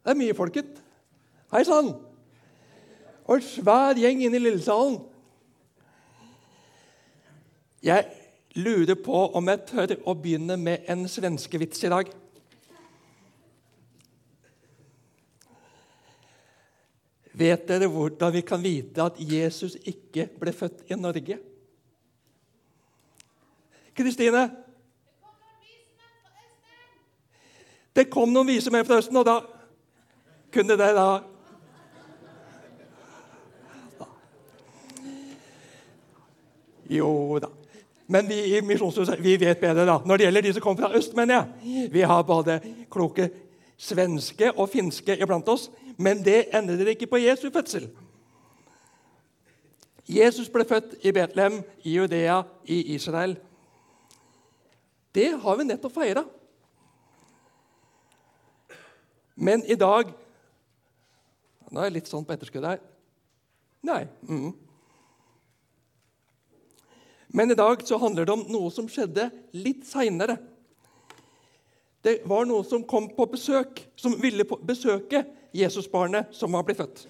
Det er mye folket. Hei sann! Og en svær gjeng inne i Lillesalen. Jeg lurer på om jeg tør å begynne med en svenskevits i dag. Vet dere hvordan vi kan vite at Jesus ikke ble født i Norge? Kristine? Det kom noen vise menn fra Østen, og da kunne det da Jo da. Men vi i Misjonshuset vi vet bedre da. når det gjelder de som kommer fra øst. mener jeg. Vi har både kloke svenske og finske iblant oss, men det endrer ikke på Jesu fødsel. Jesus ble født i Betlehem, i Judea, i Israel. Det har vi nettopp feira. Men i dag Nå er jeg litt sånn på etterskudd her. Nei. Mm. Men i dag så handler det om noe som skjedde litt seinere. Det var noen som kom på besøk, som ville besøke Jesusbarnet som var blitt født.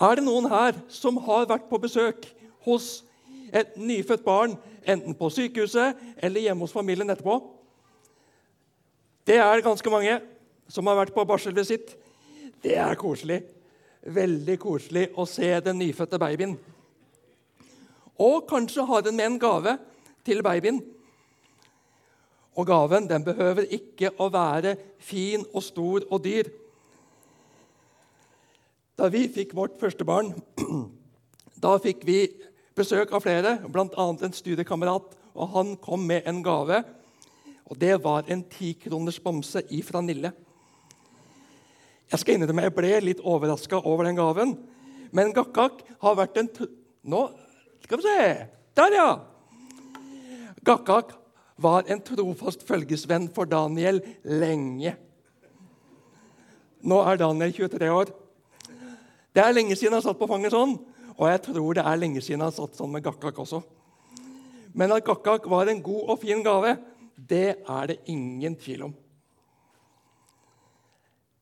Er det noen her som har vært på besøk hos et nyfødt barn, enten på sykehuset eller hjemme hos familien etterpå? Det er ganske mange som har vært på barselvisitt. Det er koselig. Veldig koselig å se den nyfødte babyen. Og kanskje har den med en gave til babyen. Og gaven den behøver ikke å være fin og stor og dyr. Da vi fikk vårt første barn, da fikk vi besøk av flere, bl.a. en studiekamerat. og Han kom med en gave, og det var en tikroners bamse ifra Nille. Jeg skal innrømme jeg ble litt overraska over den gaven. Men Gakkak har vært en Nå skal vi se Der, ja! Gakkak var en trofast følgesvenn for Daniel lenge. Nå er Daniel 23 år. Det er lenge siden han satt på fanget sånn, og jeg tror det er lenge siden han satt sånn med Gakkak også. Men at Gakkak var en god og fin gave, det er det ingen tvil om.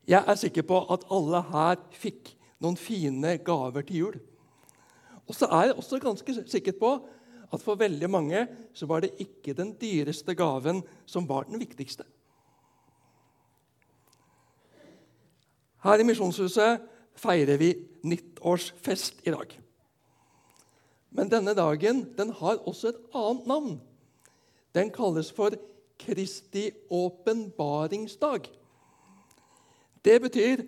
Jeg er sikker på at alle her fikk noen fine gaver til jul. Og så er jeg også ganske sikker på at for veldig mange så var det ikke den dyreste gaven som var den viktigste. Her i Misjonshuset feirer vi nyttårsfest i dag. Men denne dagen den har også et annet navn. Den kalles for Kristi åpenbaringsdag. Det betyr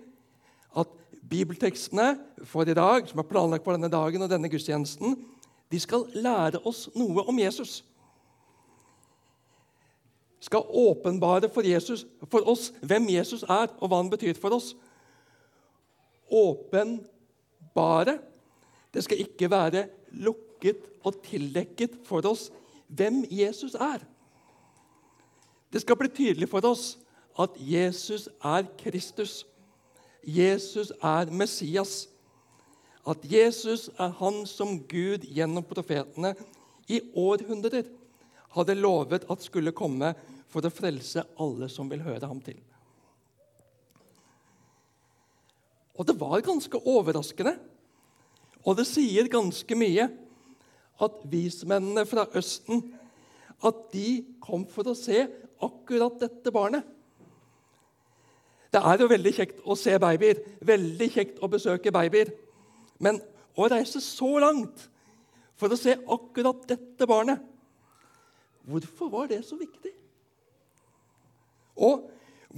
at bibeltekstene for i dag, som er planlagt for denne dagen og denne gudstjenesten, de skal lære oss noe om Jesus. Skal åpenbare for, Jesus, for oss hvem Jesus er, og hva han betyr for oss. Åpenbare. Det skal ikke være lukket og tildekket for oss hvem Jesus er. Det skal bli tydelig for oss at Jesus er Kristus. Jesus er Messias. At Jesus er han som Gud gjennom profetene i århundrer hadde lovet at skulle komme for å frelse alle som vil høre ham til. Og det var ganske overraskende, og det sier ganske mye, at vismennene fra Østen at de kom for å se akkurat dette barnet. Det er jo veldig kjekt å se babyer, veldig kjekt å besøke babyer. Men å reise så langt for å se akkurat dette barnet Hvorfor var det så viktig? Og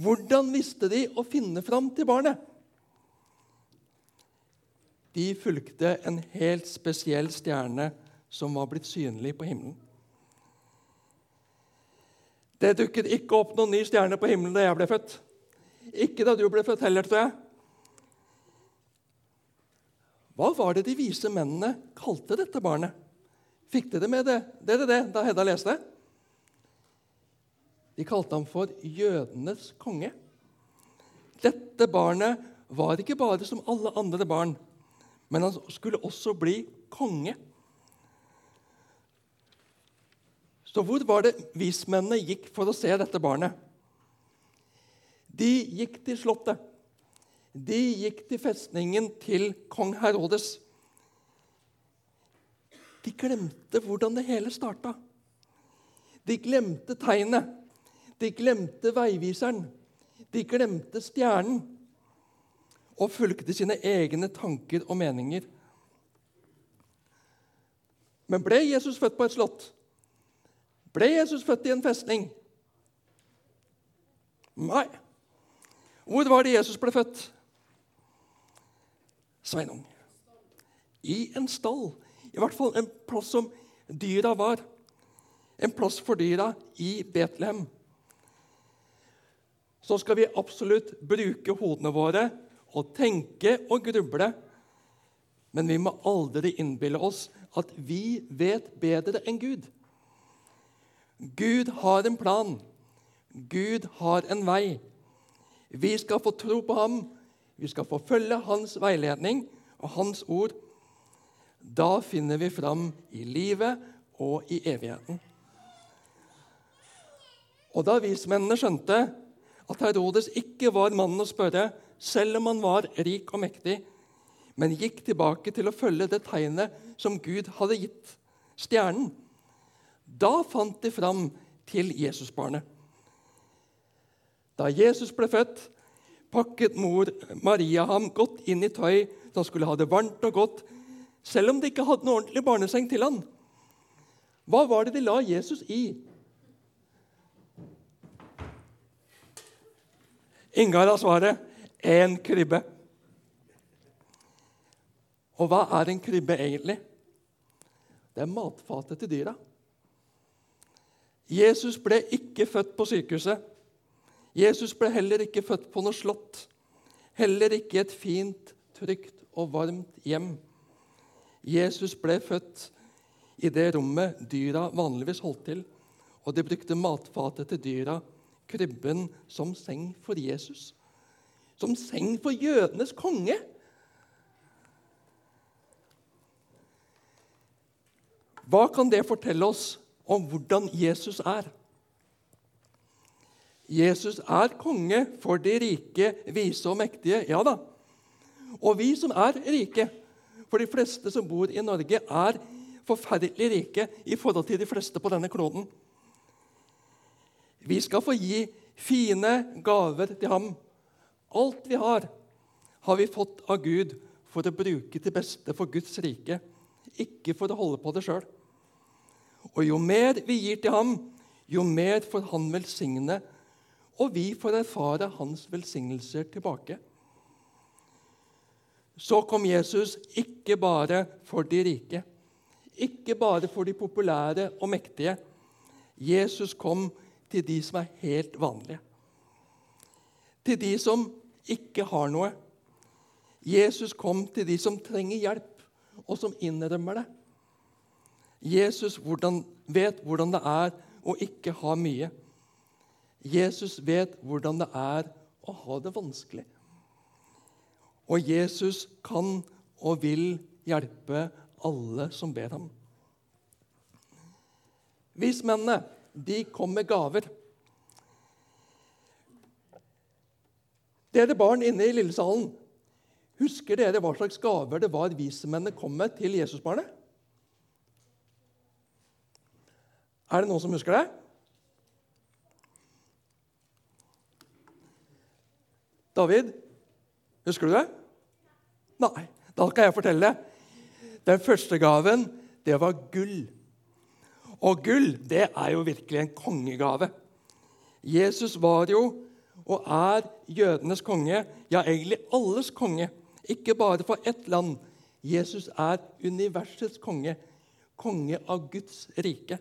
hvordan visste de å finne fram til barnet? De fulgte en helt spesiell stjerne som var blitt synlig på himmelen. Det dukket ikke opp noen ny stjerne på himmelen da jeg ble født. Ikke da du ble født heller, tror jeg. Hva var det de vise mennene kalte dette barnet? Fikk dere med det, Det, det, det da Hedda leste? De kalte ham for jødenes konge. Dette barnet var ikke bare som alle andre barn, men han skulle også bli konge. Så hvor var det vismennene gikk for å se dette barnet? De gikk til slottet. De gikk til festningen til kong Herodes. De glemte hvordan det hele starta. De glemte tegnet. De glemte veiviseren. De glemte stjernen og fulgte sine egne tanker og meninger. Men ble Jesus født på et slott? Ble Jesus født i en festning? Nei. Hvor var det Jesus ble født? Sveinung. I en stall. I hvert fall en plass som dyra var. En plass for dyra i Betlehem. Så skal vi absolutt bruke hodene våre og tenke og gruble. Men vi må aldri innbille oss at vi vet bedre enn Gud. Gud har en plan. Gud har en vei. Vi skal få tro på ham. Vi skal få følge hans veiledning og hans ord. Da finner vi fram i livet og i evigheten. Og da vismennene skjønte at Herodes ikke var mannen å spørre, selv om han var rik og mektig, men gikk tilbake til å følge det tegnet som Gud hadde gitt, stjernen. Da fant de fram til Jesusbarnet. Da Jesus ble født, pakket mor Maria ham godt inn i tøy så han skulle ha det varmt og godt, selv om de ikke hadde noe ordentlig barneseng til han. Hva var det de la Jesus i? Ingar har svaret en krybbe. Og hva er en krybbe egentlig? Det er matfatet til dyra. Jesus ble ikke født på sykehuset. Jesus ble heller ikke født på noe slott. Heller ikke i et fint, trygt og varmt hjem. Jesus ble født i det rommet dyra vanligvis holdt til, og de brukte matfatet til dyra, krybben, som seng for Jesus. Som seng for jødenes konge. Hva kan det fortelle oss om hvordan Jesus er? Jesus er konge for de rike, vise og mektige. Ja da. Og vi som er rike, for de fleste som bor i Norge, er forferdelig rike i forhold til de fleste på denne kloden. Vi skal få gi fine gaver til ham. Alt vi har, har vi fått av Gud for å bruke til beste for Guds rike, ikke for å holde på det sjøl. Og jo mer vi gir til ham, jo mer får han velsigne, og vi får erfare hans velsignelser tilbake. Så kom Jesus ikke bare for de rike, ikke bare for de populære og mektige. Jesus kom til de som er helt vanlige. Til de som ikke har noe. Jesus kom til de som trenger hjelp, og som innrømmer det. Jesus hvordan, vet hvordan det er å ikke ha mye. Jesus vet hvordan det er å ha det vanskelig. Og Jesus kan og vil hjelpe alle som ber ham. Vismennene de kom med gaver. Dere barn inne i lillesalen, husker dere hva slags gaver det var vismennene kom med til Jesusbarnet? Er det noen som husker det? David, husker du det? Nei. Da kan jeg fortelle. Den første gaven, det var gull. Og gull, det er jo virkelig en kongegave. Jesus var jo og er jødenes konge, ja, egentlig alles konge. Ikke bare for ett land. Jesus er universets konge, konge av Guds rike.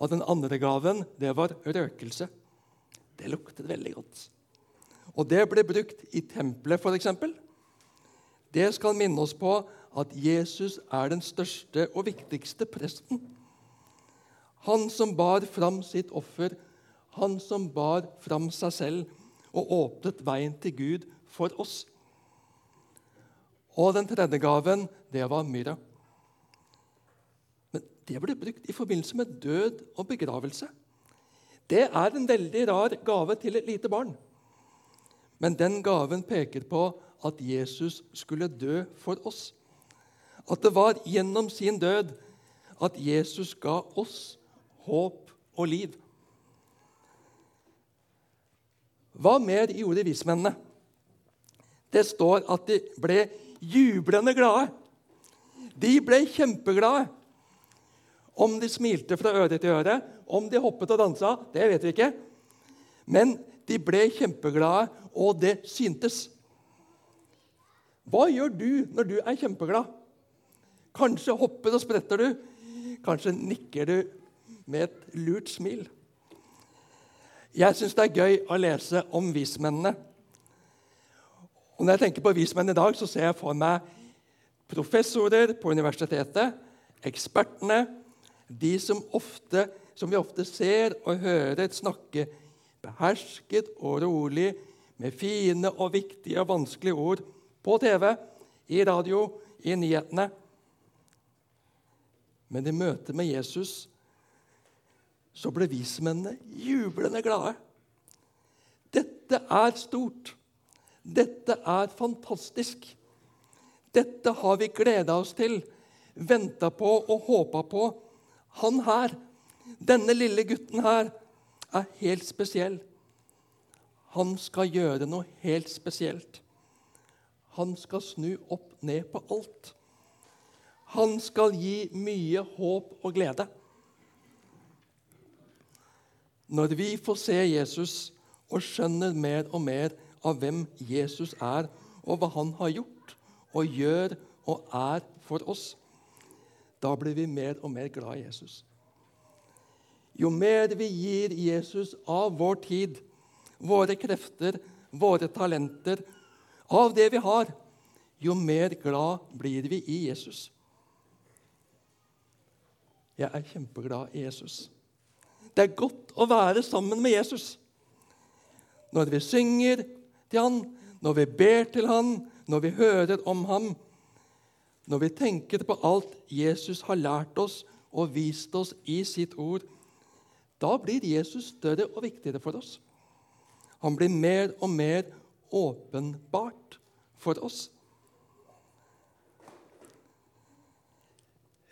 Og den andre gaven, det var røkelse. Det luktet veldig godt. Og det ble brukt i tempelet, f.eks. Det skal minne oss på at Jesus er den største og viktigste presten. Han som bar fram sitt offer, han som bar fram seg selv og åpnet veien til Gud for oss. Og den tredje gaven, det var myrra. Men det ble brukt i forbindelse med død og begravelse. Det er en veldig rar gave til et lite barn. Men den gaven peker på at Jesus skulle dø for oss. At det var gjennom sin død at Jesus ga oss håp og liv. Hva mer gjorde vismennene? Det står at de ble jublende glade. De ble kjempeglade. Om de smilte fra øre til øre, om de hoppet og dansa, det vet vi ikke. Men de ble kjempeglade, og det syntes. Hva gjør du når du er kjempeglad? Kanskje hopper og spretter du. Kanskje nikker du med et lurt smil. Jeg syns det er gøy å lese om vismennene. Og Når jeg tenker på vismenn i dag, så ser jeg for meg professorer på universitetet, ekspertene, de som, ofte, som vi ofte ser og hører snakke behersket og rolig med fine og viktige og vanskelige ord på TV, i radio, i nyhetene. Men i møte med Jesus så ble vismennene jublende glade. Dette er stort. Dette er fantastisk. Dette har vi gleda oss til, venta på og håpa på. Han her, denne lille gutten her, er helt spesiell. Han skal gjøre noe helt spesielt. Han skal snu opp ned på alt. Han skal gi mye håp og glede. Når vi får se Jesus og skjønner mer og mer av hvem Jesus er, og hva han har gjort og gjør og er for oss, da blir vi mer og mer glad i Jesus. Jo mer vi gir Jesus av vår tid, våre krefter, våre talenter, av det vi har, jo mer glad blir vi i Jesus. Jeg er kjempeglad i Jesus. Det er godt å være sammen med Jesus. Når vi synger til han, når vi ber til han, når vi hører om ham, når vi tenker på alt Jesus har lært oss og vist oss i sitt ord, da blir Jesus større og viktigere for oss. Han blir mer og mer åpenbart for oss.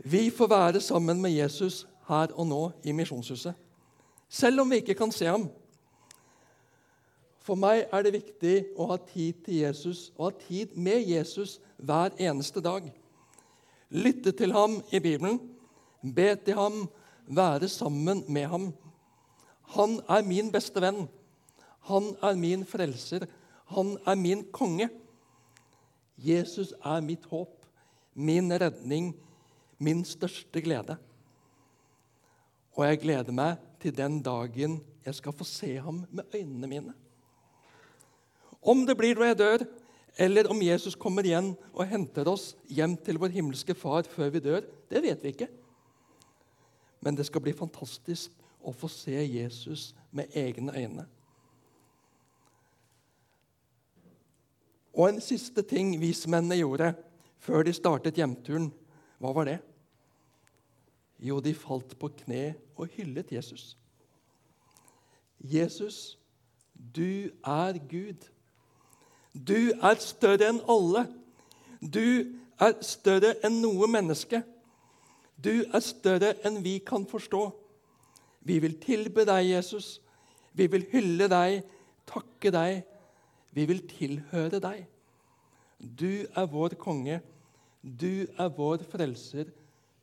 Vi får være sammen med Jesus her og nå i Misjonshuset, selv om vi ikke kan se ham. For meg er det viktig å ha tid til Jesus og ha tid med Jesus hver eneste dag. Lytte til ham i Bibelen, be til ham, være sammen med ham. Han er min beste venn. Han er min frelser. Han er min konge. Jesus er mitt håp, min redning, min største glede. Og jeg gleder meg til den dagen jeg skal få se ham med øynene mine. Om det blir når jeg dør, eller om Jesus kommer igjen og henter oss hjem til vår himmelske Far før vi dør, det vet vi ikke. Men det skal bli fantastisk å få se Jesus med egne øyne. Og en siste ting vismennene gjorde før de startet hjemturen, hva var det? Jo, de falt på kne og hyllet Jesus. Jesus, du er Gud. Du er større enn alle. Du er større enn noe menneske. Du er større enn vi kan forstå. Vi vil tilbe deg, Jesus. Vi vil hylle deg, takke deg. Vi vil tilhøre deg. Du er vår konge. Du er vår frelser.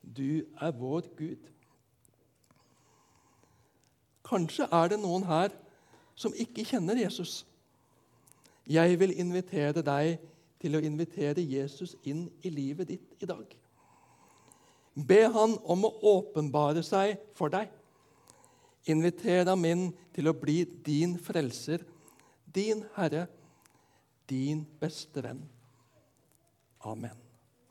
Du er vår Gud. Kanskje er det noen her som ikke kjenner Jesus. Jeg vil invitere deg til å invitere Jesus inn i livet ditt i dag. Be han om å åpenbare seg for deg. Inviter ham inn til å bli din frelser, din Herre, din beste venn. Amen.